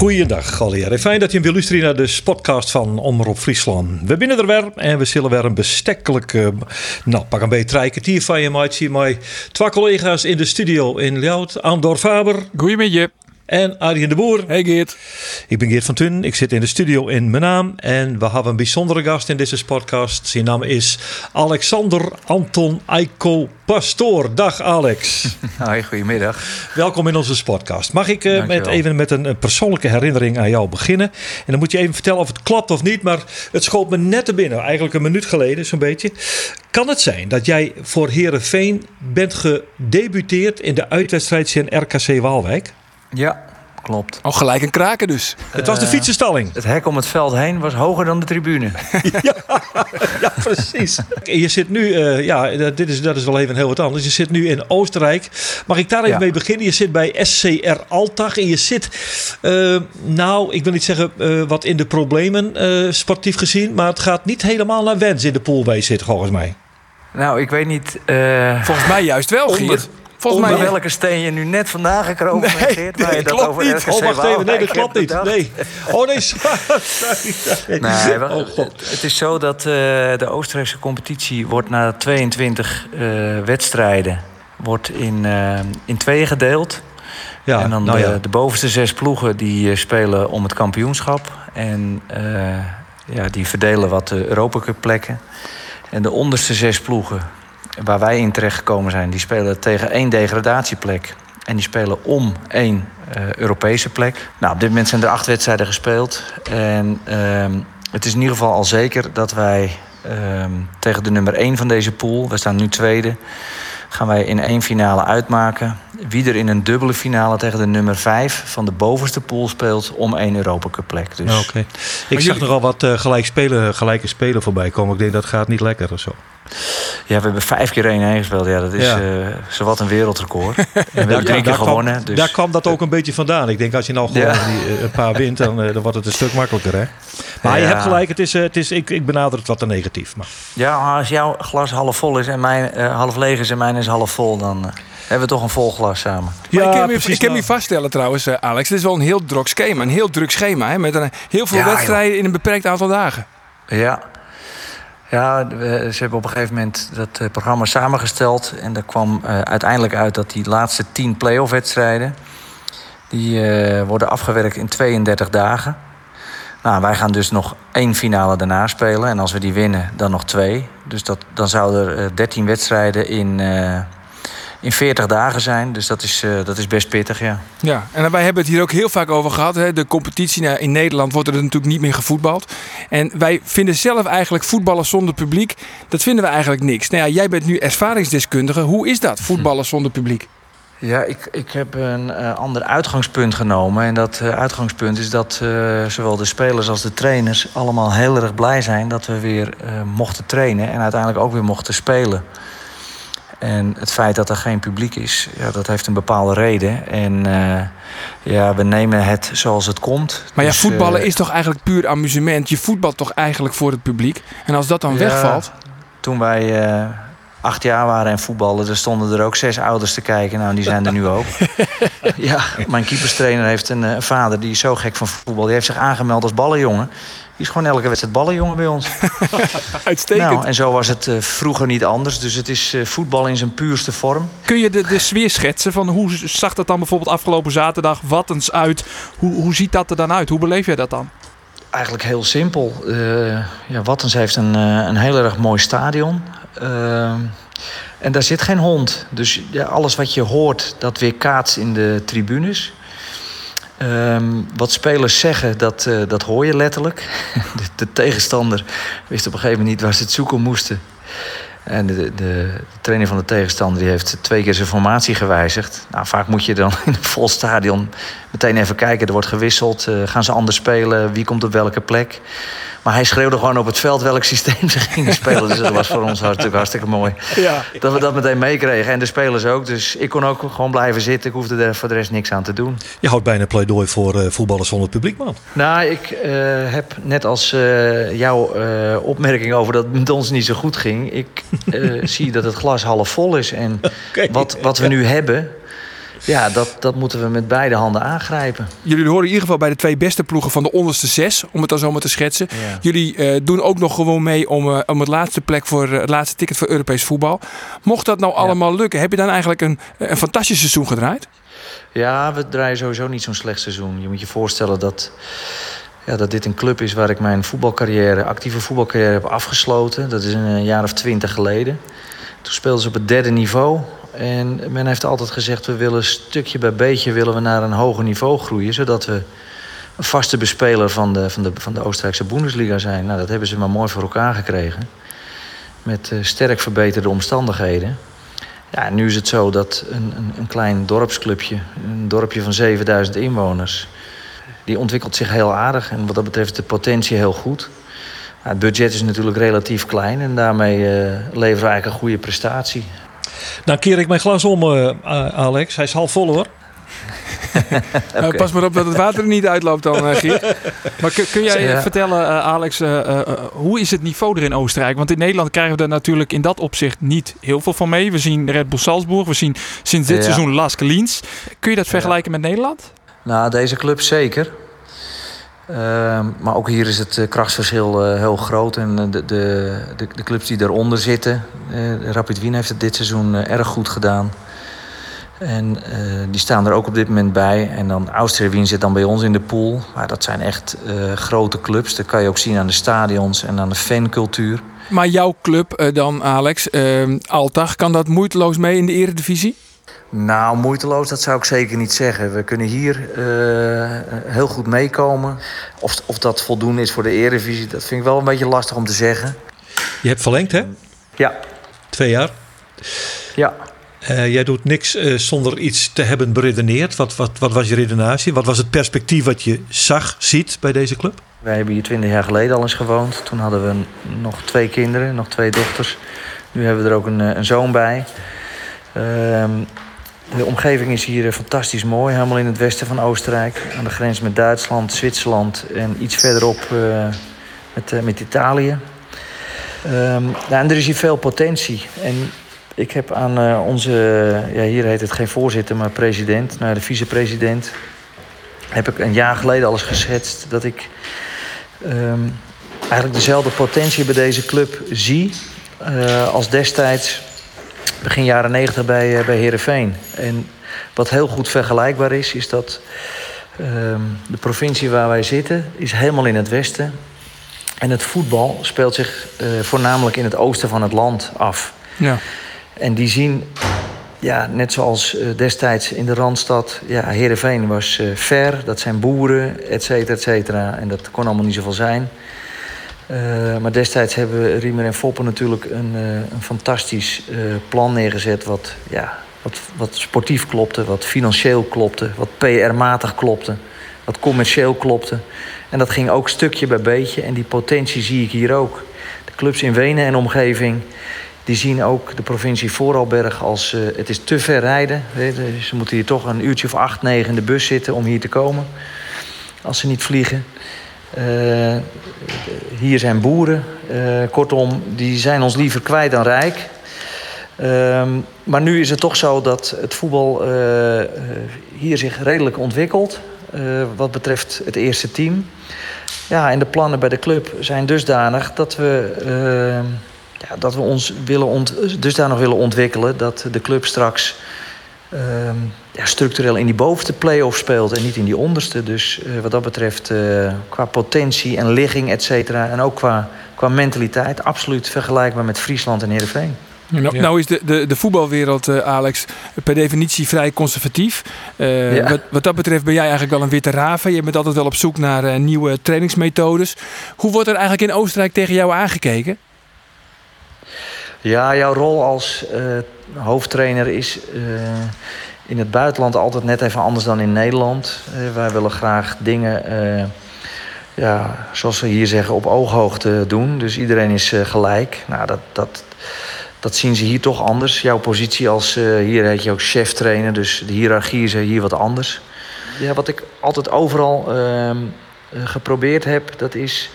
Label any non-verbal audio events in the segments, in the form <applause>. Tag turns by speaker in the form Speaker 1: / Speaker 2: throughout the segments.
Speaker 1: Goeiedag alweer. Fijn dat je weer luistert naar de podcast van Omroep Friesland. We binnen er weer en we zullen weer een bestekkelijk, eh, nou pak een beetje drie kwartier van je maatje. Maar twee collega's in de studio in Ljout. Andor Faber
Speaker 2: Goedemiddag.
Speaker 1: En Arjen de Boer.
Speaker 2: Hey Geert.
Speaker 1: Ik ben Geert van Tun. Ik zit in de studio in Menaam. En we hebben een bijzondere gast in deze podcast. Zijn naam is Alexander Anton Eiko Pastoor. Dag Alex. <laughs>
Speaker 3: Hoi, goedemiddag.
Speaker 1: Welkom in onze podcast. Mag ik eh, met, even met een, een persoonlijke herinnering aan jou beginnen? En dan moet je even vertellen of het klopt of niet. Maar het schoot me net te binnen, eigenlijk een minuut geleden zo'n beetje. Kan het zijn dat jij voor Herenveen bent gedebuteerd in de uitwedstrijd in RKC Waalwijk?
Speaker 3: Ja, klopt.
Speaker 2: Oh, gelijk een kraken dus.
Speaker 1: Het was de
Speaker 3: Eh,
Speaker 1: fietsenstalling.
Speaker 3: Het hek om het veld heen was hoger dan de tribune. <laughs>
Speaker 1: Ja, precies. Je zit nu, eh, ja, dat- dit is, dat is wel even heel wat anders. Je zit nu in Oostenrijk. Mag ik daar even
Speaker 3: Ja.
Speaker 1: mee beginnen? Je zit bij SCR Altag en je zit, eh, nou, ik wil niet zeggen eh, wat in de problemen, eh, sportief gezien, maar het gaat niet helemaal naar wens in de pool waar je zit, volgens mij.
Speaker 3: Nou, ik weet niet eh
Speaker 2: Volgens mij juist wel,
Speaker 1: Onder-
Speaker 2: Geert. Volgens mij
Speaker 3: welke steen je nu net vandaan gekropen
Speaker 2: Nee,
Speaker 3: Geert, waar
Speaker 2: nee,
Speaker 3: je dat over
Speaker 2: niet.
Speaker 3: RKC
Speaker 1: Oh, wacht even. Nee, dat klopt
Speaker 3: hebt
Speaker 1: niet. Nee. Oh, nee, sorry. <laughs> Oh, God.
Speaker 3: het is zo dat eh, de Oostenrijkse competitie wordt na 22 eh, wedstrijden wordt in, eh, in tweeën gedeeld.
Speaker 1: Ja,
Speaker 3: en dan
Speaker 1: nou
Speaker 3: de,
Speaker 1: ja.
Speaker 3: de bovenste zes ploegen die spelen om het kampioenschap. En ja, die verdelen wat de Europa Cup plekken. En de onderste zes ploegen, waar wij in terecht gekomen zijn... die spelen tegen één degradatieplek. En die spelen om één eh, Europese plek. Nou, op dit moment zijn er acht wedstrijden gespeeld. En ehm, het is in ieder geval al zeker dat wij ehm, tegen de nummer één van deze pool... we staan nu tweede gaan wij in één finale uitmaken. Wie er in een dubbele finale tegen de nummer 5 van de bovenste pool speelt om één Europa Cup plek. Dus
Speaker 1: Oké. Ik zag nogal wat eh, gelijk spelen, gelijke spelen voorbij komen. Ik denk dat gaat niet lekker of zo.
Speaker 3: ja, we hebben vijf keer 1-1 gespeeld. Ja, dat is
Speaker 1: Ja.
Speaker 3: eh zowat een wereldrecord. <laughs> En we hebben
Speaker 1: Daar,
Speaker 3: drie
Speaker 1: daar
Speaker 3: keer
Speaker 1: kwam-
Speaker 3: gewonnen. Dus
Speaker 1: daar kwam dat ook een beetje vandaan. Ik denk als je nou gewoon
Speaker 3: Ja.
Speaker 1: die, eh, een paar wint, dan, dan wordt het een stuk makkelijker. Hè? Maar je hebt gelijk, het is, het is, ik, ik benader het wat te negatief. Maar.
Speaker 3: ja, als jouw glas half vol is en mijn half leeg is en mijn is half vol, dan hebben we toch een vol glas samen.
Speaker 2: Maar ik kan, me,
Speaker 1: precies,
Speaker 2: ik kan me vaststellen trouwens, eh, Alex. Dit is wel een heel druk schema. Een heel druk schema. Hè, met een, heel veel
Speaker 3: Ja,
Speaker 2: wedstrijden in een beperkt aantal dagen.
Speaker 3: Ja. Ja, ze hebben op een gegeven moment dat eh, programma samengesteld. En daar kwam eh, uiteindelijk uit dat die laatste 10 play-off wedstrijden... die eh, worden afgewerkt in 32 dagen. Nou, wij gaan dus nog één finale daarna spelen. En als we die winnen, dan nog twee. Dus dat, dan zouden er eh, 13 wedstrijden in, eh, in 40 dagen zijn. Dus dat is, eh, dat is best pittig, ja.
Speaker 2: Ja, en wij hebben het hier ook heel vaak over gehad. Hè. De competitie nou, in Nederland wordt er natuurlijk niet meer gevoetbald. En wij vinden zelf eigenlijk voetballen zonder publiek. Dat vinden we eigenlijk niks. Nou ja, jij bent nu ervaringsdeskundige. Hoe is dat, voetballen zonder publiek?
Speaker 3: Ja, ik, ik heb een eh, ander uitgangspunt genomen. En dat eh, uitgangspunt is dat zowel de spelers als de trainers allemaal heel erg blij zijn dat we weer mochten trainen en uiteindelijk ook weer mochten spelen. En het feit dat er geen publiek is, ja, dat heeft een bepaalde reden. En eh, ja, we nemen het zoals het komt.
Speaker 2: Maar ja,
Speaker 3: Dus,
Speaker 2: voetballen
Speaker 3: eh,
Speaker 2: is toch eigenlijk puur amusement. Je voetbalt toch eigenlijk voor het publiek. En als dat dan
Speaker 3: Ja.
Speaker 2: wegvalt...
Speaker 3: Toen wij eh, acht jaar waren en voetballen, er stonden er ook zes ouders te kijken. Nou, die zijn er nu ook. <laughs> ja, mijn keeperstrainer heeft een eh, vader die is zo gek van voetbal. Die heeft zich aangemeld als ballenjongen. Die is gewoon elke wedstrijd ballenjongen bij ons. <laughs>
Speaker 2: Uitstekend.
Speaker 3: Nou, en zo was het eh, vroeger niet anders. Dus het is eh, voetbal in zijn puurste vorm.
Speaker 2: Kun je de, de sfeer schetsen van hoe zag dat dan bijvoorbeeld afgelopen zaterdag? Wat eens uit? Hoe, hoe ziet dat er dan uit? Hoe beleef jij dat dan?
Speaker 3: Eigenlijk heel simpel. Eh ja, Wattens heeft een, een heel erg mooi stadion. En daar zit geen hond. Dus ja, alles wat je hoort, dat weerkaatst in de tribunes. Ehm, wat spelers zeggen, dat, eh, dat hoor je letterlijk. <laughs> De, de tegenstander wist op een gegeven moment niet waar ze het zoeken moesten. En de, de, de trainer van de tegenstander die heeft twee keer zijn formatie gewijzigd. Nou, vaak moet je dan <laughs> in een vol stadion meteen even kijken. Er wordt gewisseld. eh, gaan ze anders spelen? Wie komt op welke plek? Maar hij schreeuwde gewoon op het veld welk systeem ze gingen spelen. Dus dat was voor ons natuurlijk hartstikke mooi.
Speaker 2: Ja.
Speaker 3: Dat we dat meteen meekregen. En de spelers ook. Dus ik kon ook gewoon blijven zitten. Ik hoefde er voor de rest niks aan te doen.
Speaker 1: Je houdt bijna pleidooi voor uh, voetballers zonder publiek, man.
Speaker 3: Nou, ik uh, heb net als uh, jouw opmerking over dat het met ons niet zo goed ging. Ik <laughs> zie dat het glas half vol is. En okay. wat, wat we nu hebben, ja, dat, dat moeten we met beide handen aangrijpen.
Speaker 2: Jullie horen in ieder geval bij de twee beste ploegen van de onderste zes, om het dan zo maar te schetsen. Ja. Jullie uh, doen ook nog gewoon mee om, uh, om het laatste plek voor uh, het laatste ticket voor Europees voetbal. Mocht dat nou allemaal lukken, heb je dan eigenlijk een, een fantastisch seizoen gedraaid?
Speaker 3: Ja, we draaien sowieso niet zo'n slecht seizoen. Je moet je voorstellen dat, ja, dat dit een club is waar ik mijn voetbalcarrière, actieve voetbalcarrière heb afgesloten. Dat is een jaar of twintig geleden. Toen speelden ze op het derde niveau. En men heeft altijd gezegd, we willen stukje bij beetje willen we naar een hoger niveau groeien. Zodat we een vaste bespeler van de, van de, van de Oostenrijkse Bundesliga zijn. Nou, dat hebben ze maar mooi voor elkaar gekregen. Met uh, sterk verbeterde omstandigheden. Ja, nu is het zo dat een, een, een klein dorpsclubje, een dorpje van 7000 inwoners... die ontwikkelt zich heel aardig en wat dat betreft de potentie heel goed. Het budget is natuurlijk relatief klein en daarmee uh, leveren we eigenlijk een goede prestatie.
Speaker 1: Nou keer ik mijn glas om, uh, Alex. Hij is half vol hoor.
Speaker 2: okay. <laughs> nou, pas maar op dat het water er niet uitloopt dan, uh. Maar kun, kun jij ja. vertellen, uh, Alex, uh, hoe is het niveau er in Oostenrijk? Want in Nederland krijgen we er natuurlijk in dat opzicht niet heel veel van mee. We zien Red Bull Salzburg, we zien sinds dit ja. seizoen Lask Liens. Kun je dat vergelijken met Nederland?
Speaker 3: Nou, deze club zeker. Uh, maar ook hier is het uh, krachtsverschil uh, heel groot. En de, de, de, de, clubs die daaronder zitten. Rapid Wien heeft het dit seizoen erg goed gedaan. En die staan er ook op dit moment bij. En dan Austria Wien zit dan bij ons in de pool. Maar dat zijn echt grote clubs. Dat kan je ook zien aan de stadions en aan de fancultuur.
Speaker 2: Maar jouw club dan, Alex, Altag, kan dat moeiteloos mee in de eredivisie?
Speaker 3: Nou, moeiteloos, dat zou ik zeker niet zeggen. We kunnen hier uh, heel goed meekomen. Of, of dat voldoende is voor de Eredivisie, dat vind ik wel een beetje lastig om te zeggen.
Speaker 1: Je hebt verlengd, hè?
Speaker 3: Ja.
Speaker 1: Twee jaar?
Speaker 3: Ja.
Speaker 1: Uh, jij doet niks uh, zonder iets te hebben beredeneerd. Wat, wat, wat was je redenatie? Wat was het perspectief wat je zag, ziet bij deze club?
Speaker 3: Wij hebben hier twintig jaar geleden al eens gewoond. Toen hadden we nog twee kinderen, nog twee dochters. Nu hebben we er ook een, een zoon bij. Uh, de omgeving is hier fantastisch mooi, helemaal in het westen van Oostenrijk. Aan de grens met Duitsland, Zwitserland en iets verderop uh, met, uh, met Italië. Nou, en er is hier veel potentie. En ik heb aan onze, ja, hier heet het geen voorzitter, maar president, nou, de vicepresident, heb ik een jaar geleden alles geschetst dat ik um, eigenlijk dezelfde potentie bij deze club zie als destijds begin jaren 90 bij, uh, bij Heerenveen. En wat heel goed vergelijkbaar is, is dat uh, de provincie waar wij zitten... is helemaal in het westen. En het voetbal speelt zich uh, voornamelijk in het oosten van het land af.
Speaker 2: Ja.
Speaker 3: En die zien, ja, net zoals uh, destijds in de Randstad... Ja, Heerenveen was ver, dat zijn boeren, et cetera, et cetera. En dat kon allemaal niet zoveel zijn... Uh, maar destijds hebben Riemer en Foppen natuurlijk een, uh, een fantastisch uh, plan neergezet. Wat, ja, wat, wat sportief klopte, wat financieel klopte, wat PR-matig klopte, wat commercieel klopte. En dat ging ook stukje bij beetje. En die potentie zie ik hier ook. De clubs in Wenen en omgeving. Die zien ook de provincie Vooralberg als het is te ver rijden. Ze moeten hier toch een uurtje of acht, negen in de bus zitten om hier te komen. Als ze niet vliegen. Uh, hier zijn boeren. Uh, kortom, die zijn ons liever kwijt dan rijk. Uh, maar nu is het toch zo dat het voetbal uh, hier zich redelijk ontwikkelt. wat betreft het eerste team. Ja, en de plannen bij de club zijn dusdanig dat we, ja, dat we ons willen dusdanig willen ontwikkelen dat de club straks Ehm, ja, structureel in die bovenste play-off speelt en niet in die onderste. Dus uh, wat dat betreft, uh, qua potentie en ligging, et cetera, en ook qua, qua mentaliteit, absoluut vergelijkbaar met Friesland en Heerenveen.
Speaker 2: Nou, ja. nou, is de, de, de voetbalwereld, uh, Alex, per definitie vrij conservatief. Uh, ja. wat, wat, dat betreft ben jij eigenlijk wel een witte raven. Je bent altijd wel op zoek naar uh, nieuwe trainingsmethodes. Hoe wordt er eigenlijk in Oostenrijk tegen jou aangekeken?
Speaker 3: Ja, jouw rol als hoofdtrainer is uh, in het buitenland altijd net even anders dan in Nederland. Uh, wij willen graag dingen uh, ja, zoals we hier zeggen, op ooghoogte doen. Dus iedereen is gelijk. Nou, dat, dat, dat zien ze hier toch anders. Jouw positie als, hier heet je ook chef trainer, dus de hiërarchie is hier wat anders. Ja, wat ik altijd overal ehm, geprobeerd heb, dat is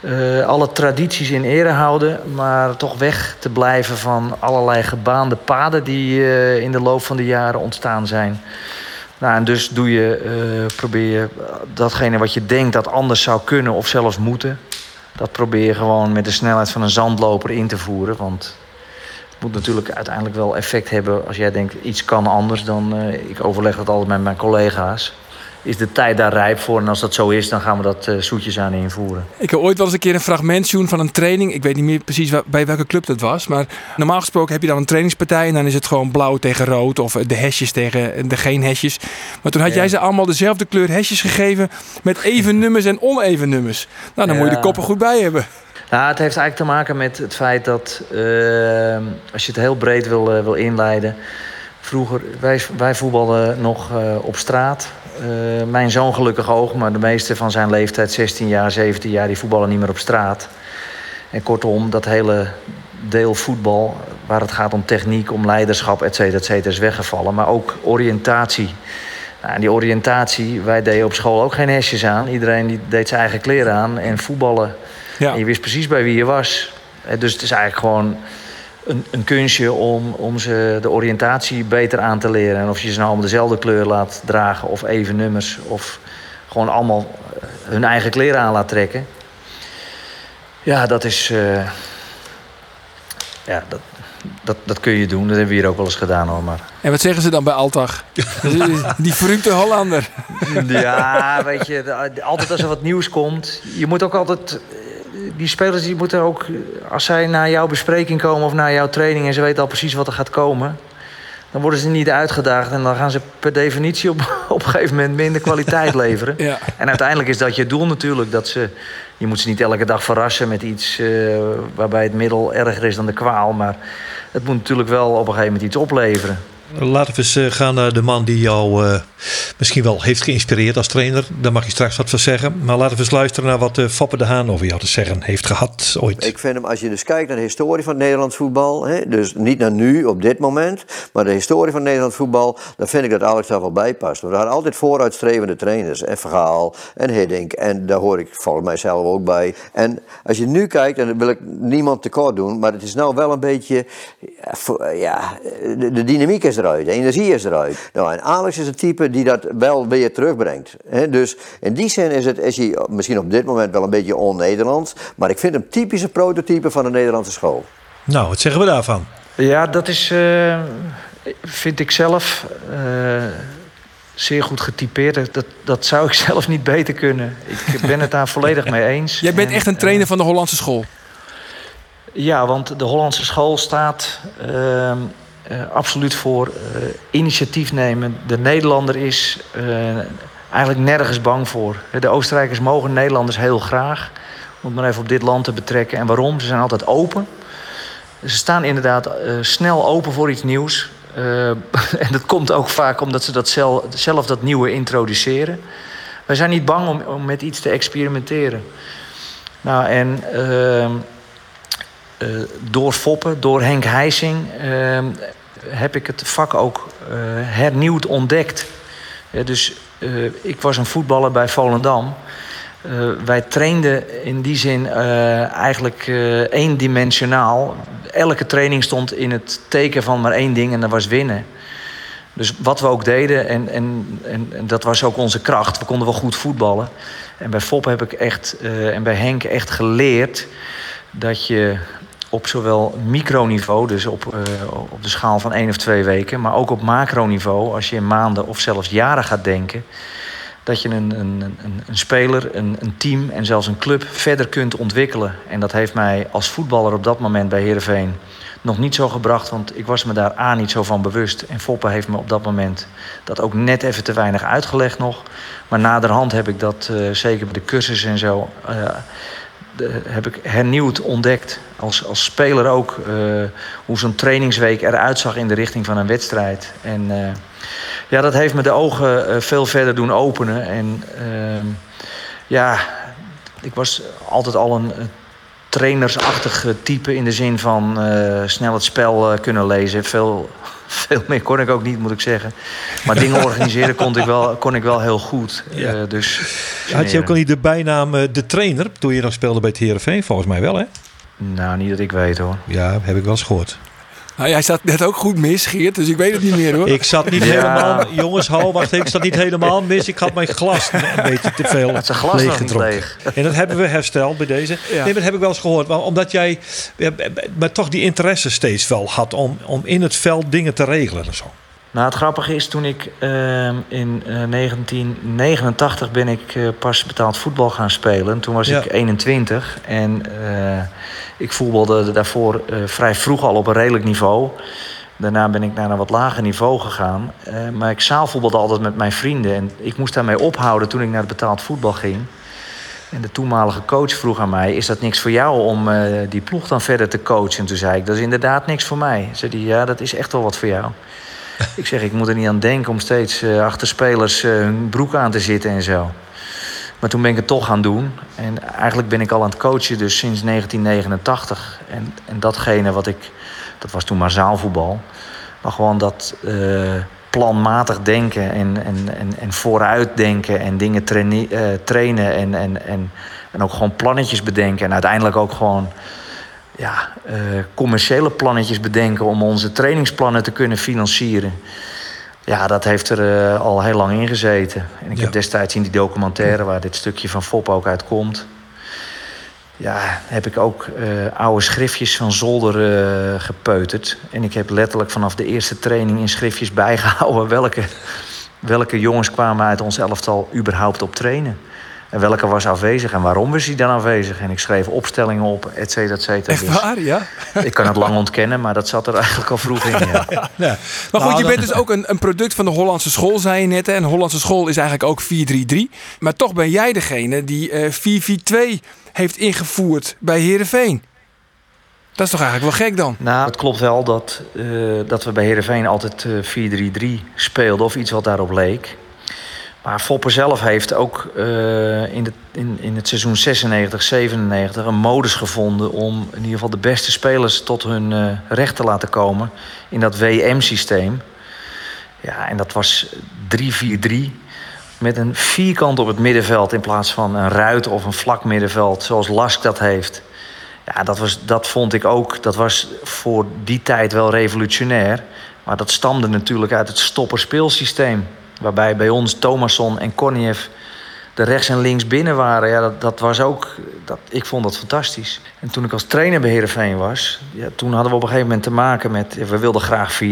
Speaker 3: uh, alle tradities in ere houden, maar toch weg te blijven van allerlei gebaande paden die uh, in de loop van de jaren ontstaan zijn. Nou, en dus doe je, uh, probeer je datgene wat je denkt dat anders zou kunnen of zelfs moeten, dat probeer je gewoon met de snelheid van een zandloper in te voeren. Want het moet natuurlijk uiteindelijk wel effect hebben als jij denkt iets kan anders dan ik overleg het altijd met mijn collega's is de tijd daar rijp voor. En als dat zo is, dan gaan we dat uh, zoetjes aan invoeren.
Speaker 2: Ik heb ooit wel eens een keer een fragment zien van een training. Ik weet niet meer precies bij welke club dat was. Maar normaal gesproken heb je dan een trainingspartij. En dan is het gewoon blauw tegen rood. Of de hesjes tegen de geen hesjes. Maar toen had jij ze allemaal dezelfde kleur hesjes gegeven. Met even nummers en oneven nummers. Nou, dan moet je de koppen goed bij hebben.
Speaker 3: Nou, het heeft eigenlijk te maken met het feit dat... Uh, als je het heel breed wil, uh, wil inleiden... Vroeger, wij, wij voetbalden nog op straat. Uh, mijn zoon gelukkig ook, maar de meeste van zijn leeftijd, 16 jaar, 17 jaar, die voetballen niet meer op straat. En kortom, dat hele deel voetbal, waar het gaat om techniek, om leiderschap, et cetera, et cetera, is weggevallen. Maar ook oriëntatie. Nou, en die oriëntatie, wij deden op school ook geen hesjes aan. Iedereen die deed zijn eigen kleren aan en voetballen. Ja. En je wist precies bij wie je was. Dus het is eigenlijk gewoon een, een kunstje om, om ze de oriëntatie beter aan te leren. En of je ze nou allemaal dezelfde kleur laat dragen of even nummers... of gewoon allemaal eh, hun eigen kleren aan laat trekken. Ja, dat is... Uh, ja, dat, dat, dat kun je doen. Dat hebben we hier ook wel eens gedaan hoor. Maar...
Speaker 2: En wat zeggen ze dan bij Altag? <laughs> Die verrukte Hollander.
Speaker 3: Ja, weet je, altijd als er wat nieuws komt. Je moet ook altijd die spelers die moeten ook, als zij naar jouw bespreking komen of naar jouw training en ze weten al precies wat er gaat komen, dan worden ze niet uitgedaagd en dan gaan ze per definitie op, <laughs> op een gegeven moment minder kwaliteit <laughs> leveren. Ja. En uiteindelijk is dat je doel natuurlijk, dat ze, je moet ze niet elke dag verrassen met iets uh, waarbij het middel erger is dan de kwaal, maar het moet natuurlijk wel op een gegeven moment iets opleveren.
Speaker 1: Laten we eens eh, gaan naar de man die jou uh, misschien wel heeft geïnspireerd als trainer. Daar mag je straks wat van zeggen. Maar laten we eens luisteren naar wat uh, Foppe de Haan over jou te zeggen heeft gehad ooit.
Speaker 4: Ik vind hem, als je dus kijkt naar de historie van Nederlands voetbal. Hè, dus niet naar nu, op dit moment. Maar de historie van Nederlands voetbal. Dan vind ik dat Alex daar wel bij past. We hadden altijd vooruitstrevende trainers. En Vergaal en Hiddink. En daar hoor ik volgens mij zelf ook bij. En als je nu kijkt, en dan wil ik niemand tekort doen. Maar het is nou wel een beetje... Ja, de, de dynamiek is er eruit, de energie is eruit. Nou, en Alex is een type die dat wel weer terugbrengt. dus in die zin is, het, is hij misschien op dit moment wel een beetje on-Nederlands, maar ik vind hem typische prototype van de Nederlandse school.
Speaker 1: Nou, wat zeggen we daarvan?
Speaker 3: Ja, dat is, uh, vind ik zelf, uh, zeer goed getypeerd. Dat, dat zou ik <laughs> zelf niet beter kunnen. Ik ben het daar volledig mee eens.
Speaker 2: Jij bent echt een trainer van de Hollandse school?
Speaker 3: Ja, want de Hollandse school staat uh, absoluut voor uh, initiatief nemen. De Nederlander is uh, eigenlijk nergens bang voor. De Oostenrijkers mogen Nederlanders heel graag. Om het maar even op dit land te betrekken. En waarom? Ze zijn altijd open. Ze staan inderdaad snel open voor iets nieuws. <laughs> en dat komt ook vaak omdat ze dat zelf, zelf dat nieuwe introduceren. Wij zijn niet bang om, met iets te experimenteren. Nou, en ehm, door Foppen, door Henk Heising, uh, heb ik het vak ook uh, hernieuwd ontdekt. dus ik was een voetballer bij Volendam. wij trainden in die zin eigenlijk eendimensionaal. Elke training stond in het teken van maar één ding en dat was winnen. Dus wat we ook deden, en, en, en, en, dat was ook onze kracht. We konden wel goed voetballen. En bij Fop heb ik echt, en bij Henk echt geleerd dat je op zowel microniveau, dus op, uh, op de schaal van één of twee weken, maar ook op macroniveau, als je in maanden of zelfs jaren gaat denken, dat je een, een, een, een speler, een, een, team en zelfs een club verder kunt ontwikkelen. En dat heeft mij als voetballer op dat moment bij Heerenveen nog niet zo gebracht, want ik was me daar A niet zo van bewust. En Foppe heeft me op dat moment dat ook net even te weinig uitgelegd nog. Maar naderhand heb ik dat, uh, zeker bij de cursus en zo, uh, heb ik hernieuwd ontdekt. Als, als speler ook. Uh, hoe zo'n trainingsweek eruit zag in de richting van een wedstrijd. En uh, ja, dat heeft me de ogen uh, veel verder doen openen. En ehm, ja, ik was altijd al een eh, trainersachtig type in de zin van eh, snel het spel eh, kunnen lezen. Veel, veel meer kon ik ook niet, moet ik zeggen. Maar dingen organiseren kon ik wel, kon ik wel heel goed.
Speaker 1: Ja.
Speaker 3: Eh, dus,
Speaker 1: Had je ook al niet de bijnaam eh, de trainer toen je nog speelde bij het Heerenveen? Volgens mij wel, hè?
Speaker 3: Nou, niet dat ik weet hoor.
Speaker 1: Ja, heb ik wel eens gehoord.
Speaker 2: Nou, jij staat net ook goed mis, Geert, dus ik weet het niet meer hoor.
Speaker 1: Ik zat niet
Speaker 3: Ja.
Speaker 1: helemaal... Jongens, hou, wacht even. Ik zat niet helemaal mis. Ik had mijn glas een beetje te veel
Speaker 3: Het glas leeg.
Speaker 1: En dat hebben we hersteld bij deze.
Speaker 2: Ja.
Speaker 1: Nee, maar dat heb ik wel eens gehoord. Maar omdat jij ja, maar toch die interesse steeds wel had om, om in het veld dingen te regelen en zo.
Speaker 3: Nou, het grappige is, toen ik ehm, in eh, 1989 ben ik eh, pas betaald voetbal gaan spelen. Toen was
Speaker 1: Ja.
Speaker 3: ik 21 en eh, ik voetbalde daarvoor eh, vrij vroeg al op een redelijk niveau. Daarna ben ik naar een wat lager niveau gegaan. Eh, maar ik zaalvoetbalde altijd met mijn vrienden. En ik moest daarmee ophouden toen ik naar het betaald voetbal ging. En de toenmalige coach vroeg aan mij: Is dat niks voor jou om eh, die ploeg dan verder te coachen? En toen zei ik: Dat is inderdaad niks voor mij. Zei hij: Ja, dat is echt wel wat voor jou. <laughs> ik zeg: Ik moet er niet aan denken om steeds eh, achter spelers eh, hun broek aan te zitten en zo. Maar toen ben ik het toch gaan doen. En eigenlijk ben ik al aan het coachen dus sinds 1989. En, en datgene wat ik... Dat was toen maar zaalvoetbal. Maar gewoon dat eh, planmatig denken en, en, en, en vooruitdenken... en dingen traine- eh, trainen en, en, en, en ook gewoon plannetjes bedenken. En uiteindelijk ook gewoon ja, eh, commerciële plannetjes bedenken... om onze trainingsplannen te kunnen financieren. Ja, dat heeft er eh, al heel lang in gezeten. En ik
Speaker 1: Ja.
Speaker 3: heb destijds in die documentaire waar dit stukje van Fop ook uit komt. Ja, heb ik ook eh, oude schriftjes van zolder gepeuterd. En ik heb letterlijk vanaf de eerste training in schriftjes <laughs> bijgehouden welke, welke jongens kwamen uit ons elftal überhaupt op trainen. En welke was afwezig en waarom was hij dan afwezig. En ik schreef opstellingen op, et cetera, et cetera.
Speaker 2: Echt
Speaker 3: Dus
Speaker 2: waar, ja?
Speaker 3: ik kan het lang ontkennen, maar dat zat er eigenlijk al vroeg in. Ja. <laughs>
Speaker 1: Ja.
Speaker 2: Maar goed,
Speaker 1: Nou,
Speaker 2: je bent dus ook een, een product van de Hollandse school, zei je net. Hè? En de Hollandse school is eigenlijk ook 4-3-3. Maar toch ben jij degene die eh 4-4-2 heeft ingevoerd bij Heerenveen. Dat is toch eigenlijk wel gek dan?
Speaker 3: Nou, het klopt wel dat, eh, dat we bij Heerenveen altijd eh 4-3-3 speelden of iets wat daarop leek. Maar Foppe zelf heeft ook eh, in, in, in het seizoen 96, 97 een modus gevonden om in ieder geval de beste spelers tot hun eh, recht te laten komen in dat WM-systeem. Ja, en dat was 3-4-3 met een vierkant op het middenveld in plaats van een ruit of een vlak middenveld zoals Lask dat heeft. Ja, dat, was, dat vond ik ook. Dat was voor die tijd wel revolutionair. Maar dat stamde natuurlijk uit het stopperspeelsysteem. Waarbij bij ons Thomasson en Korniev er rechts en links binnen waren. Ja, dat, dat was ook. Dat, ik vond dat fantastisch. En toen ik als trainer bij Heerenveen was, ja, toen hadden we op een gegeven moment te maken met. We wilden graag 4-3-3.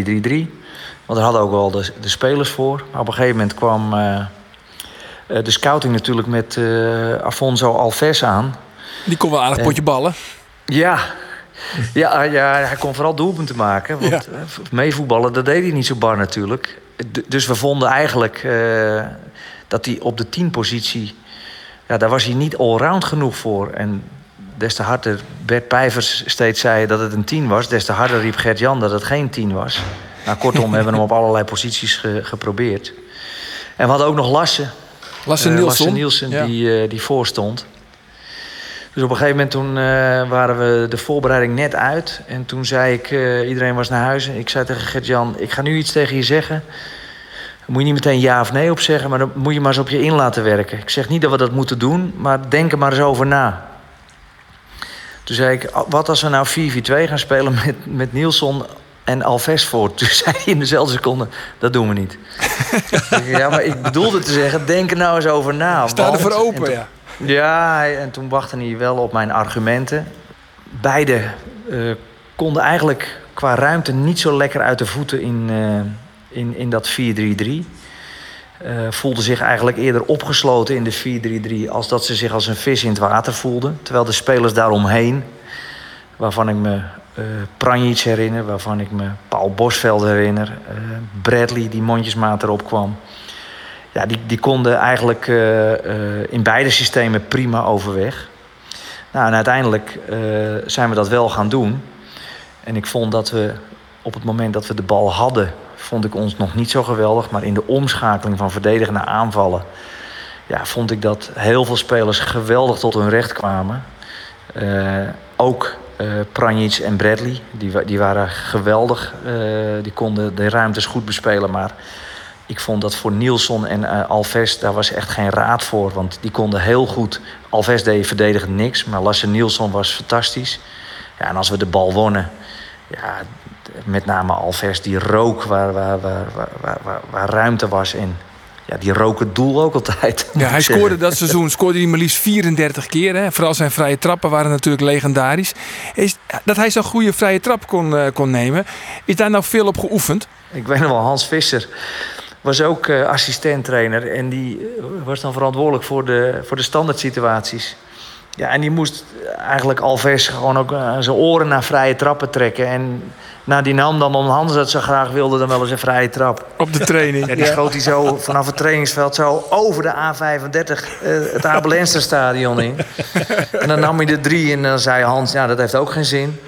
Speaker 3: Want daar hadden ook wel de, de spelers voor. Maar op een gegeven moment kwam eh, eh, de scouting natuurlijk met eh Afonso Alves aan.
Speaker 2: Die kon wel aardig
Speaker 3: En-
Speaker 2: potje ballen.
Speaker 3: Ja. Ja, ja, hij kon vooral doelpunten maken. Want
Speaker 2: Ja.
Speaker 3: meevoetballen, dat deed hij niet zo bar natuurlijk. Dus we vonden eigenlijk eh, dat hij op de teampositie... Ja, daar was hij niet allround genoeg voor. En des te harder Bert Pijvers steeds zei dat het een 10 was... des te harder riep Gert-Jan dat het geen 10 was. Nou, kortom, we hebben hem op allerlei posities ge- geprobeerd. En we hadden ook nog Lasse.
Speaker 2: Lasse
Speaker 3: Eh,
Speaker 2: Nielsen.
Speaker 3: Lasse Nielsen,
Speaker 2: Ja.
Speaker 3: die, eh, die voor stond. Dus op een gegeven moment toen eh, waren we de voorbereiding net uit. En toen zei ik, eh, iedereen was naar huis. En ik zei tegen Gert-Jan, ik ga nu iets tegen je zeggen. Daar moet je niet meteen ja of nee op zeggen, maar dan moet je maar eens op je in laten werken. Ik zeg niet dat we dat moeten doen, maar denk er maar eens over na. Toen zei ik, "Oh, wat als we nou 4-4-2 gaan spelen met, met Nielsen en Alves voor? Toen zei hij in dezelfde seconde, dat doen we niet. <laughs> Ja, maar ik bedoelde te zeggen, denk er nou eens over na.
Speaker 2: Sta er voor
Speaker 3: en
Speaker 2: open, ja.
Speaker 3: Ja, en toen wachtte hij wel op mijn argumenten. Beide eh, konden eigenlijk qua ruimte niet zo lekker uit de voeten in, eh, in, in dat 4-3-3. Eh voelden zich eigenlijk eerder opgesloten in de 4-3-3... als dat ze zich als een vis in het water voelden. Terwijl de spelers daaromheen, waarvan ik me Pranjic herinner... waarvan ik me Paul Bosveld herinner... Bradley, die mondjesmaat erop kwam... Ja, die, die konden eigenlijk eh, eh, in beide systemen prima overweg. Nou, en uiteindelijk eh, zijn we dat wel gaan doen. En ik vond dat we op het moment dat we de bal hadden, vond ik ons nog niet zo geweldig. Maar in de omschakeling van verdedigen naar aanvallen, ja, vond ik dat heel veel spelers geweldig tot hun recht kwamen. Ook uh, Pranjic en Bradley, die, die waren geweldig. Die konden de ruimtes goed bespelen. Maar ik vond dat voor Nielsen en uh, Alves, daar was echt geen raad voor. Want die konden heel goed. Alves deed verdedigend niks, maar Lasse Nielsen was fantastisch. Ja, en als we de bal wonnen, ja, met name Alves, die rook waar, waar, waar, waar, waar, waar ruimte was. En ja, die rook het doel ook altijd.
Speaker 2: Ja, hij scoorde dat seizoen scoorde hij maar liefst 34 keer. Hè. Vooral zijn vrije trappen waren natuurlijk legendarisch. Is, dat hij zo'n goede vrije trap kon, uh, kon nemen, is daar nou veel op geoefend?
Speaker 3: Ik weet nog wel, Hans Visser was ook uh, assistent-trainer. En die was dan verantwoordelijk voor de, voor de standaard situaties. Ja, en die moest eigenlijk Alves gewoon ook uh, zijn oren naar vrije trappen trekken. En nou, die nam dan om Hans dat ze graag wilde dan wel eens een vrije trap.
Speaker 2: Op de training. <laughs>
Speaker 3: Ja, die schoot hij zo vanaf het trainingsveld zo over de A35 uh, het Abelenster stadion in. En dan nam hij de drie en dan zei Hans, ja, dat heeft ook geen zin.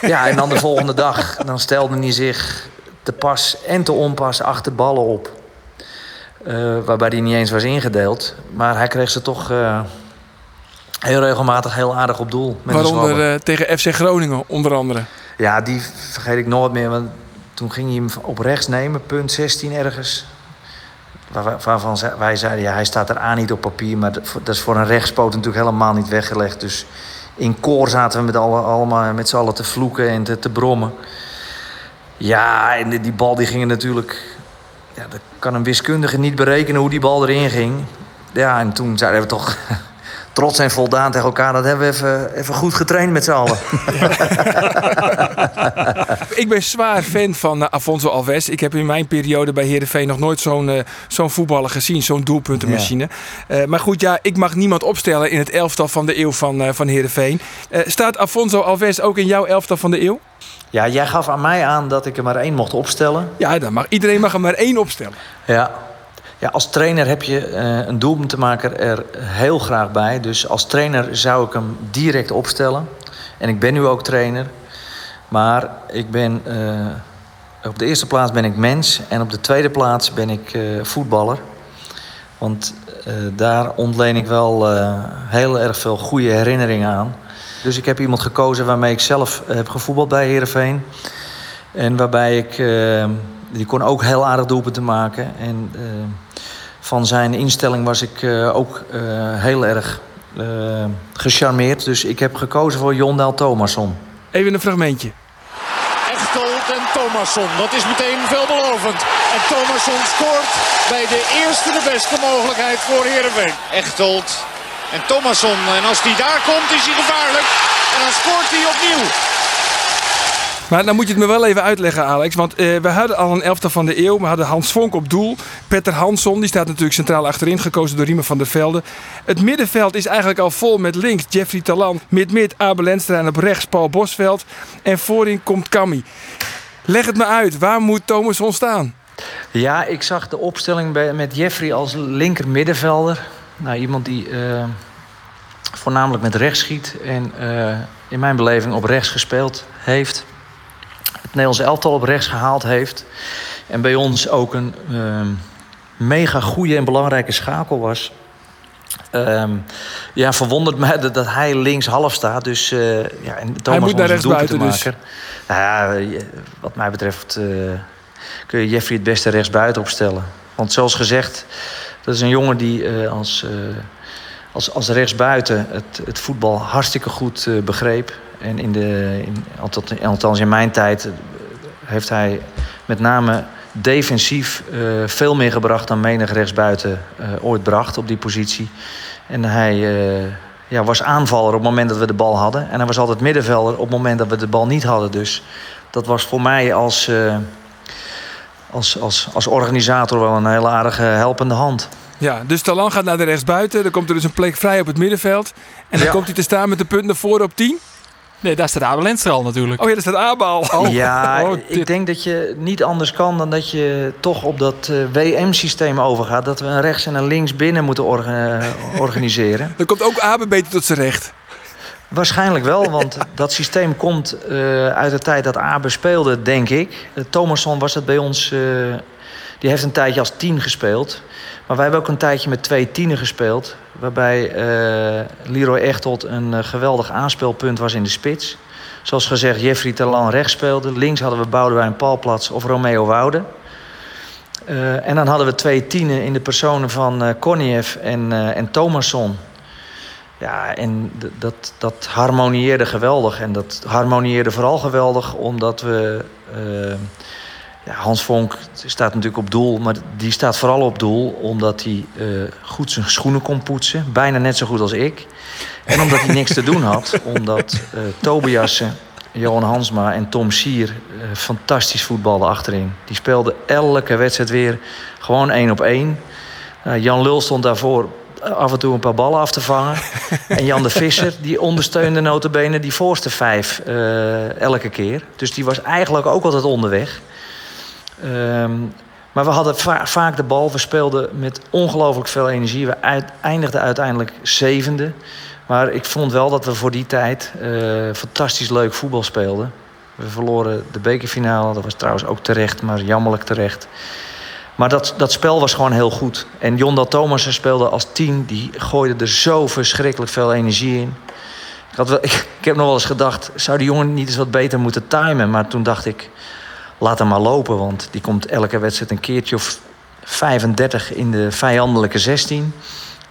Speaker 3: Ja, en dan de volgende dag, dan stelde hij zich te pas en te onpas achter ballen op. Uh, waarbij hij niet eens was ingedeeld. Maar hij kreeg ze toch uh, heel regelmatig heel aardig op doel.
Speaker 2: Met Waaronder uh, tegen FC Groningen, onder andere.
Speaker 3: Ja, die vergeet ik nooit meer. Want toen ging hij hem op rechts nemen, punt 16 ergens. Waar, waarvan wij zeiden, ja, hij staat er aan niet op papier. Maar dat is voor een rechtspoot natuurlijk helemaal niet weggelegd. Dus in koor zaten we met, alle, allemaal, met z'n allen te vloeken en te, te brommen. Ja, en die, bal die ging natuurlijk... Ja, dat kan een wiskundige niet berekenen hoe die bal erin ging. Ja, en toen zeiden we toch trots en voldaan tegen elkaar. Dat hebben we even, even goed getraind met z'n allen. <laughs>
Speaker 2: ik ben zwaar fan van uh, Afonso Alves. Ik heb in mijn periode bij Heerenveen nog nooit zo'n uh, zo'n voetballer gezien. Zo'n doelpuntenmachine. Ja. Uh, maar goed, ja, ik mag niemand opstellen in het elftal van de eeuw van, van Heerenveen. staat Afonso Alves ook in jouw elftal van de eeuw?
Speaker 3: Ja, jij gaf aan mij aan dat ik er maar één mocht opstellen.
Speaker 2: Ja, dan mag, iedereen mag er maar één opstellen.
Speaker 3: Ja, ja, als trainer heb je uh, een doelpuntenmaker er heel graag bij. Dus als trainer zou ik hem direct opstellen. En ik ben nu ook trainer. Maar ik ben, uh, op de eerste plaats ben ik mens. En op de tweede plaats ben ik uh, voetballer. Want daar ontleen ik wel heel erg veel goede herinneringen aan. Dus ik heb iemand gekozen waarmee ik zelf heb gevoetbald bij Heerenveen. En waarbij ik... die kon ook heel aardig doelpunten maken. En van zijn instelling was ik uh, ook uh, heel erg uh, gecharmeerd. Dus ik heb gekozen voor Jondel Thomasson.
Speaker 2: Even een fragmentje.
Speaker 5: Echtold en Thomasson, dat is meteen veelbelovend. En Thomasson scoort bij de eerste de beste mogelijkheid voor Heerenveen. Echtold en Thomasson. En als hij daar komt is hij gevaarlijk. En dan scoort hij opnieuw.
Speaker 2: Maar dan moet je het me wel even uitleggen, Alex. Want uh, we hadden al een elftal van de eeuw. We hadden Hans Vonk op doel. Petter Hansson, die staat natuurlijk centraal achterin, gekozen door Riemen van der Velde. Het middenveld is eigenlijk al vol met links Jeffrey Talan. Mid-mid Abel Lenstra en op rechts Paul Bosveld. En voorin komt Cammy. Leg het me uit, waar moet Thomas staan?
Speaker 3: Ja, ik zag de opstelling bij, met Jeffrey als linker middenvelder. Nou, iemand die uh, voornamelijk met rechts schiet en uh, in mijn beleving op rechts gespeeld heeft het Nederlands elftal op rechts gehaald heeft. En bij ons ook een uh, mega goede en belangrijke schakel was. Um, ja, verwondert mij dat, dat hij links half staat. Dus uh, ja, en Thomas
Speaker 2: hij moet naar rechts buiten dus.
Speaker 3: Nou ja, wat mij betreft uh, kun je Jeffrey het beste rechts buiten opstellen. Want zoals gezegd, dat is een jongen die uh, als, als, als rechtsbuiten het, het voetbal hartstikke goed begreep. En in de, in, althans in mijn tijd heeft hij met name defensief uh, veel meer gebracht dan menig rechtsbuiten uh, ooit bracht op die positie. En hij uh, ja, was aanvaller op het moment dat we de bal hadden. En hij was altijd middenvelder op het moment dat we de bal niet hadden. Dus dat was voor mij als, als, als, als organisator wel een hele aardige helpende hand.
Speaker 2: Ja, dus Talan gaat naar de rechtsbuiten. Dan komt er dus een plek vrij op het middenveld. En dan ja. komt hij te staan met de punten voor op 10.
Speaker 6: Nee, daar staat Abel Lenstra al natuurlijk.
Speaker 2: Oh ja, daar staat Abel.
Speaker 3: Oh. Ja, oh, ik denk dat je niet anders kan dan dat je toch op dat uh, WM-systeem overgaat. Dat we een rechts en een links binnen moeten orga organiseren.
Speaker 2: Dan komt ook Abe beter tot zijn recht.
Speaker 3: Waarschijnlijk wel, want dat systeem komt uh, uit de tijd dat Abe speelde, denk ik. Uh, Thomasson was het bij ons Die heeft een tijdje als tien gespeeld. Maar wij hebben ook een tijdje met twee tienen gespeeld. Waarbij uh, Leroy Echtold een uh, geweldig aanspeelpunt was in de spits. Zoals gezegd, Jeffrey Talan rechts speelde. Links hadden we Boudewijn Palplats of Romeo Woude. Uh, en dan hadden we twee tienen in de personen van uh, Korniev en, uh, en Thomasson. Ja, en dat, dat harmonieerde geweldig. En dat harmonieerde vooral geweldig omdat we... Ja, Hans Vonk staat natuurlijk op doel, maar die staat vooral op doel omdat hij goed zijn schoenen kon poetsen. Bijna net zo goed als ik. En omdat hij niks te doen had. <laughs> Omdat Tobiassen Johan Hansma en Tom Sier uh, fantastisch voetbalden achterin. Die speelden elke wedstrijd weer gewoon één op één. Uh, Jan Lul stond daarvoor af en toe een paar ballen af te vangen. <laughs> en Jan de Visser die ondersteunde notabene die voorste vijf uh, elke keer. Dus die was eigenlijk ook altijd onderweg. Um, maar we hadden va vaak de bal. We speelden met ongelooflijk veel energie. We eindigden uiteindelijk zevende. Maar ik vond wel dat we voor die tijd uh, fantastisch leuk voetbal speelden. We verloren de bekerfinale. Dat was trouwens ook terecht, maar jammerlijk terecht. Maar dat, dat spel was gewoon heel goed. En Jondal Thomassen speelde als tien. Die gooide er zo verschrikkelijk veel energie in. Ik, wel, <laughs> ik, ik heb nog wel eens gedacht... zou die jongen niet eens wat beter moeten timen? Maar toen dacht ik... laat hem maar lopen, want die komt elke wedstrijd een keertje of 35 in de vijandelijke 16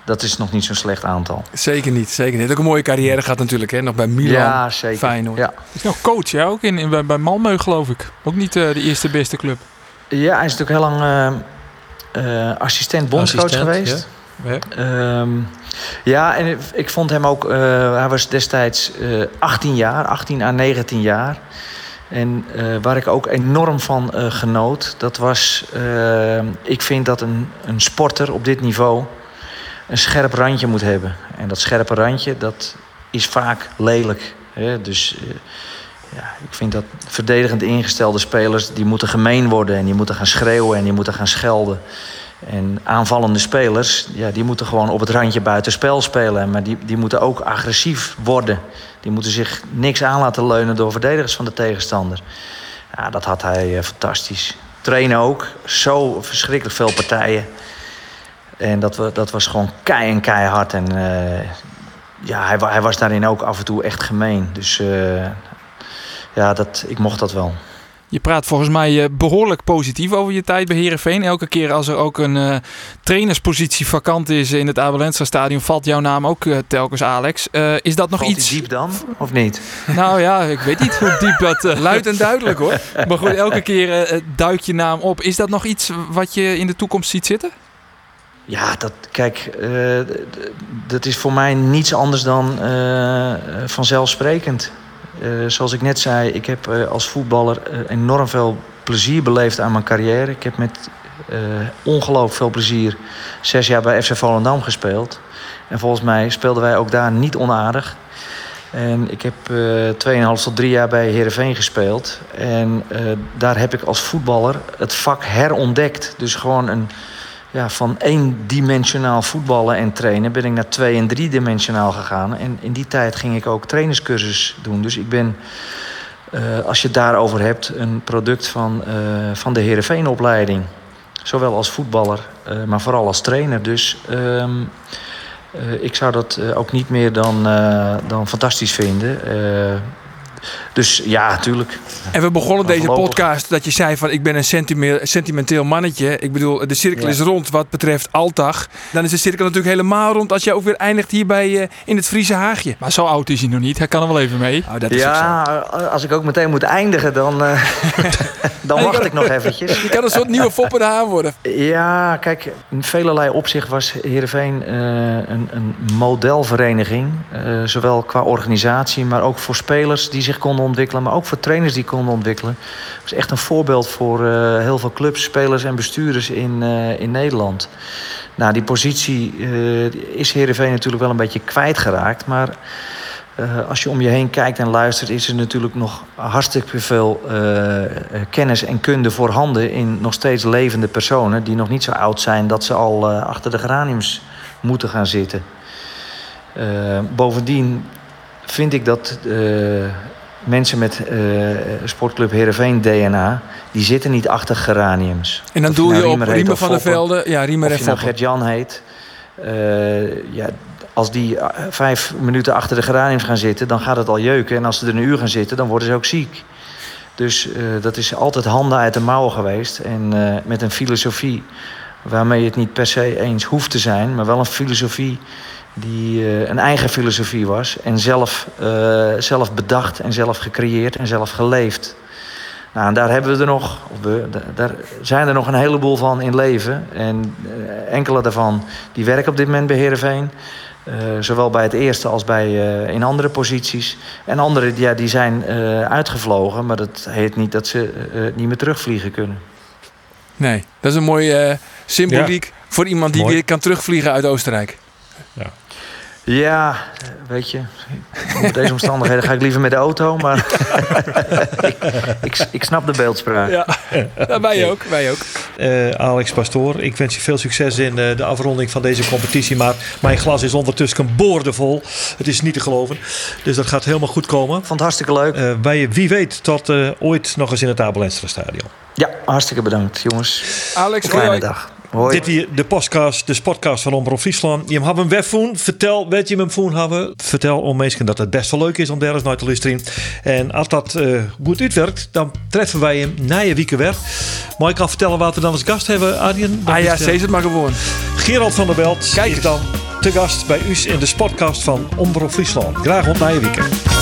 Speaker 3: dat is nog niet zo'n slecht aantal.
Speaker 2: Zeker niet, zeker niet. Ook een mooie carrière gaat natuurlijk, hè? Nog bij Milan,
Speaker 3: ja, zeker.
Speaker 2: Feyenoord.
Speaker 3: Ja.
Speaker 6: Is nog coach, ja? Ook in, in, bij Malmö, geloof ik. Ook niet uh, de eerste beste club.
Speaker 3: Ja, hij is natuurlijk heel lang uh, uh, assistent bondscoach geweest.
Speaker 6: Ja.
Speaker 3: Ja. Um, ja, en ik vond hem ook... hij was destijds 18 jaar, 18 à 19 jaar. En waar ik ook enorm van genoot, dat was... ik vind dat een, een sporter op dit niveau een scherp randje moet hebben. En dat scherpe randje, dat is vaak lelijk. Hè? Dus ja, ik vind dat verdedigend ingestelde spelers... die moeten gemeen worden en die moeten gaan schreeuwen en die moeten gaan schelden. En aanvallende spelers, ja, die moeten gewoon op het randje buitenspel spelen. Maar die, die moeten ook agressief worden. Die moeten zich niks aan laten leunen door verdedigers van de tegenstander. Ja, dat had hij uh, fantastisch. Trainen ook. Zo verschrikkelijk veel partijen. En dat, dat was gewoon kei en keihard. En uh, ja, hij, hij, was daarin ook af en toe echt gemeen. Dus uh, ja, dat, ik mocht dat wel.
Speaker 6: Je praat volgens mij behoorlijk positief over je tijd bij Herenveen. Elke keer als er ook een uh, trainerspositie vakant is in het Abelensra stadion, valt jouw naam ook uh, telkens Alex. Uh, is dat nog
Speaker 3: valt
Speaker 6: iets?
Speaker 3: diep dan, of niet? <laughs>
Speaker 6: Nou ja, ik weet niet hoe diep dat.
Speaker 2: Luid en duidelijk hoor. <laughs>
Speaker 6: maar goed, elke keer duikt je naam op. Is dat nog iets wat je in de toekomst ziet zitten?
Speaker 3: Ja, dat, kijk, uh, dat is voor mij niets anders dan uh, vanzelfsprekend. Uh, zoals ik net zei, ik heb als voetballer enorm veel plezier beleefd aan mijn carrière. Ik heb met ongelooflijk veel plezier zes jaar bij FC Volendam gespeeld. En volgens mij speelden wij ook daar niet onaardig. En ik heb uh, 2,5 tot 3 jaar bij Heerenveen gespeeld. En daar heb ik als voetballer het vak herontdekt. Dus gewoon een ja, van eendimensionaal voetballen en trainen ben ik naar twee- en driedimensionaal gegaan. En in die tijd ging ik ook trainerscursus doen. Dus ik ben, uh, als je het daarover hebt, een product van, uh, van de Heerenveen-opleiding. Zowel als voetballer, uh, maar vooral als trainer. Dus um, ik zou dat ook niet meer dan, dan fantastisch vinden. Dus ja, natuurlijk.
Speaker 2: En we begonnen deze podcast dat je zei van ik ben een sentimenteel mannetje. Ik bedoel, de cirkel ja. is rond wat betreft Altag. Dan is de cirkel natuurlijk helemaal rond als je ook weer eindigt hier bij, uh, in het Friese Haagje.
Speaker 6: Maar zo oud is hij nog niet. Hij kan er wel even mee.
Speaker 3: Oh, dat is ja, als ik ook meteen moet eindigen, dan, uh, <laughs> dan wacht ik nog eventjes.
Speaker 2: Je kan een soort nieuwe Foppe de Haan worden.
Speaker 3: Ja, kijk, in velelei opzicht was Heerenveen uh, een, een modelvereniging. zowel qua organisatie, maar ook voor spelers die zich konden ontwikkelen, maar ook voor trainers die konden ontwikkelen. Het was echt een voorbeeld voor uh, heel veel clubs, spelers en bestuurders in, uh, in Nederland. Nou, die positie uh, is Heerenveen natuurlijk wel een beetje kwijtgeraakt. Maar als je om je heen kijkt en luistert... is er natuurlijk nog hartstikke veel kennis en kunde voorhanden... in nog steeds levende personen die nog niet zo oud zijn... dat ze al achter de geraniums moeten gaan zitten. bovendien vind ik dat mensen met uh, Sportclub Heerenveen DNA... die zitten niet achter geraniums.
Speaker 2: En dan doe
Speaker 3: nou
Speaker 2: je op
Speaker 3: Riemer
Speaker 2: van der Velde. Ja, Riemer en
Speaker 3: nou. Gert-Jan heet. eh, ja, als die eh, vijf minuten achter de geraniums gaan zitten... dan gaat het al jeuken. En als ze er een uur gaan zitten, dan worden ze ook ziek. Dus eh, dat is altijd handen uit de mouwen geweest. En eh, met een filosofie waarmee je het niet per se eens hoeft te zijn... maar wel een filosofie die eh, een eigen filosofie was... en zelf, eh, zelf bedacht en zelf gecreëerd en zelf geleefd. Nou, en daar hebben we er nog, of we, da- daar zijn er nog een heleboel van in leven. En eh, enkele daarvan die werken op dit moment bij Heerenveen. Eh, zowel bij het eerste als bij, eh, in andere posities. En anderen ja, die zijn eh, uitgevlogen, maar dat heet niet dat ze eh, niet meer terugvliegen kunnen.
Speaker 2: Nee, dat is een mooie symboliek voor iemand die
Speaker 1: Mooi.
Speaker 2: weer kan terugvliegen uit Oostenrijk.
Speaker 3: Ja, weet je, onder deze omstandigheden ga ik liever met de auto, maar <laughs> ik, ik, ik snap de beeldspraak.
Speaker 2: Ja, ja wij ook, wij ook.
Speaker 1: Eh, Alex Pastoor, ik wens je veel succes in eh, de afronding van deze competitie. Maar mijn glas is ondertussen boordevol. Het is niet te geloven. Dus dat gaat helemaal goed komen.
Speaker 3: Vond het hartstikke leuk.
Speaker 1: Eh, wij, wie weet, tot eh, ooit nog eens in het Abel Enstra Stadion.
Speaker 3: Ja, hartstikke bedankt, jongens.
Speaker 2: Alex,
Speaker 3: Fijne
Speaker 2: hoi.
Speaker 3: dag. Hoi.
Speaker 1: Dit hier de podcast, de spotcast van Omroep Friesland. Je hebt hem wegvoen. Vertel wat je hem voen hebben. Vertel om mensen dat het best wel leuk is om daar eens naar te luisteren. En als dat eh, goed uitwerkt, dan treffen wij hem na je week weer. Maar ik kan vertellen wat we dan als gast hebben, Arjen.
Speaker 2: Ah ja,
Speaker 1: is, eh,
Speaker 2: steeds het maar gewoon.
Speaker 1: Gerald van der Belt
Speaker 2: Kijk
Speaker 1: is dan te gast bij u in de podcast van Omroep Friesland. Graag op na je weekend.